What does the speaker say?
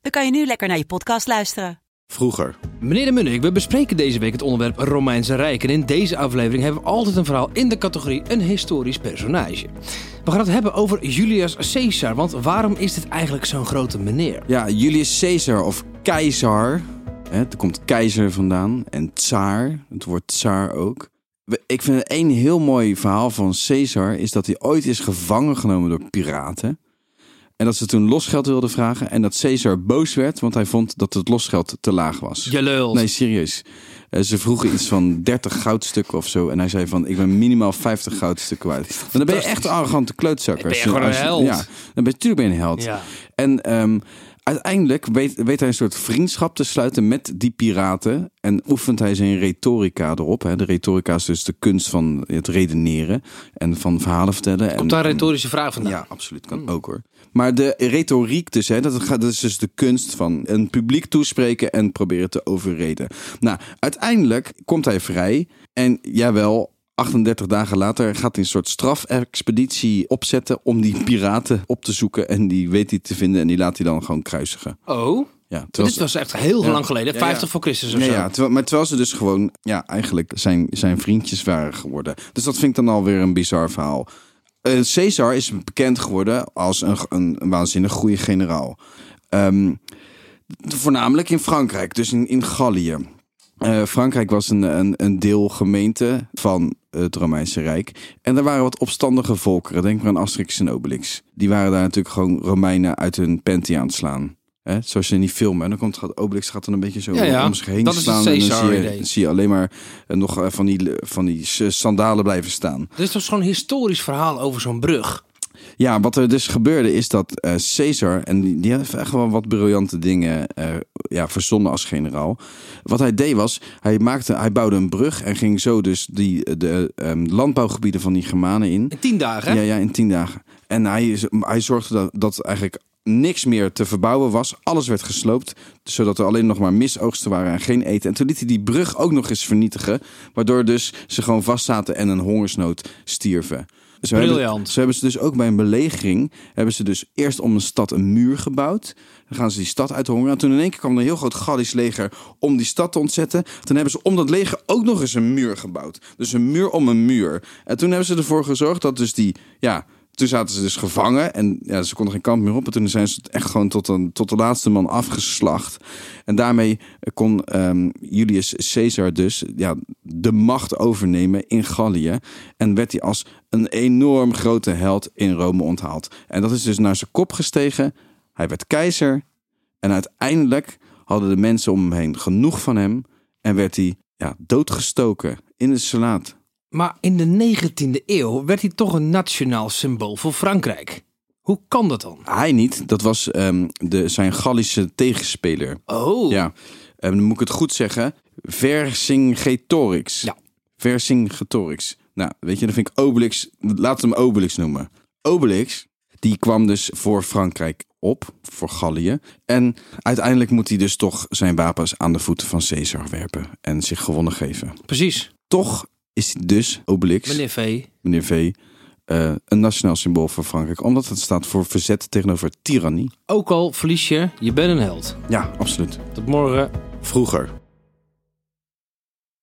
dan kan je nu lekker naar je podcast luisteren. Vroeger. Meneer de Munnik, we bespreken deze week het onderwerp Romeinse Rijk. En in deze aflevering hebben we altijd een verhaal in de categorie een historisch personage. We gaan het hebben over Julius Caesar, want waarom is dit eigenlijk zo'n grote meneer? Ja, Julius Caesar of keizer. Hè, er komt keizer vandaan. En tsaar. Het woord tsaar ook. Ik vind één heel mooi verhaal van Caesar is dat hij ooit is gevangen genomen door piraten. En dat ze toen losgeld wilden vragen. En dat Caesar boos werd, want hij vond dat het losgeld te laag was. Je. Nee, serieus. Eh, ze vroegen iets van 30 goudstukken of zo. En hij zei van, ik ben minimaal 50 goudstukken. Maar dan ben je echt een arrogante klootzak. Ben je gewoon een held. Ja, dan ben je, natuurlijk ben je een held. Ja. En ehm, uiteindelijk weet, weet hij een soort vriendschap te sluiten met die piraten. En oefent hij zijn retorica erop. Hè. De retorica is dus de kunst van het redeneren en van verhalen vertellen. Komt en, daar een retorische vraag vandaan? ja, absoluut. Kan ook hoor. Maar de retoriek dus, hè, dat, gaat, dat is dus de kunst van een publiek toespreken en proberen te overreden. Nou, uiteindelijk komt hij vrij. En jawel, 38 dagen later gaat hij een soort strafexpeditie opzetten om die piraten op te zoeken. En die weet hij te vinden en die laat hij dan gewoon kruisigen. Oh, Ja, terwijl dit was echt heel Ja. lang geleden. Ja, 50 ja. voor Christus of Nee, zo. ja, terwijl, maar terwijl ze dus gewoon ja, eigenlijk zijn, zijn vriendjes waren geworden. Dus dat vind ik dan alweer een bizar verhaal. Eh, Caesar is bekend geworden als een, een, een waanzinnig goede generaal. Ehm, voornamelijk in Frankrijk, dus in, in Gallië. Eh, Frankrijk was een, een, een deelgemeente van het Romeinse Rijk. En er waren wat opstandige volkeren. Denk maar aan Asterix en Obelix. Die waren daar natuurlijk gewoon Romeinen uit hun panty aan het slaan. Hè? Zoals je in die film. En dan komt gaat Obelix gaat dan een beetje zo Ja, ja. om zich heen Dat staan. en dan zie je, zie je alleen maar eh, nog eh, van die, van die sandalen blijven staan. Dit is toch gewoon een historisch verhaal over zo'n brug. Ja, wat er dus gebeurde is dat Caesar, en die, die heeft echt wel wat briljante dingen eh, ja, verzonnen als generaal. Wat hij deed was, hij, maakte, hij bouwde een brug en ging zo dus die, de ehm, landbouwgebieden van die Germanen in. In tien dagen, hè? Ja, ja, in tien dagen. En hij, hij zorgde dat, dat eigenlijk niks meer te verbouwen was. Alles werd gesloopt, zodat er alleen nog maar misoogsten waren en geen eten. En toen liet hij die brug ook nog eens vernietigen, waardoor dus ze gewoon vastzaten en een hongersnood stierven. Hebben, Briljant. zo hebben ze dus ook bij een belegering, hebben ze dus eerst om een stad een muur gebouwd. Dan gaan ze die stad uithongeren. En toen in één keer kwam er een heel groot Gallisch leger om die stad te ontzetten. Toen hebben ze om dat leger ook nog eens een muur gebouwd. Dus een muur om een muur. En toen hebben ze ervoor gezorgd dat dus die, ja, toen zaten ze dus gevangen en ja, ze konden geen kant meer op. En toen zijn ze echt gewoon tot, een, tot de laatste man afgeslacht. En daarmee kon ehm, Julius Caesar dus ja, de macht overnemen in Gallië. En werd hij als een enorm grote held in Rome onthaald. En dat is dus naar zijn kop gestegen. Hij werd keizer. En uiteindelijk hadden de mensen om hem heen genoeg van hem. En werd hij ja, doodgestoken in de Senaat. Maar in de 19e eeuw werd hij toch een nationaal symbool voor Frankrijk. Hoe kan dat dan? Hij niet, dat was ehm, de, zijn Gallische tegenspeler. Oh, Ja, en dan moet ik het goed zeggen. Vercingetorix. Ja. Vercingetorix. Nou, weet je, dan vind ik Obelix. Laten we hem Obelix noemen. Obelix, die kwam dus voor Frankrijk op, voor Gallië. En uiteindelijk moet hij dus toch zijn wapens aan de voeten van Caesar werpen. En zich gewonnen geven. precies. Toch is hij dus, Obelix, Meneer V. meneer V, eh, een nationaal symbool voor Frankrijk. Omdat het staat voor verzet tegenover tirannie. Ook al verlies je, je bent een held. Ja, absoluut. Tot morgen. Vroeger.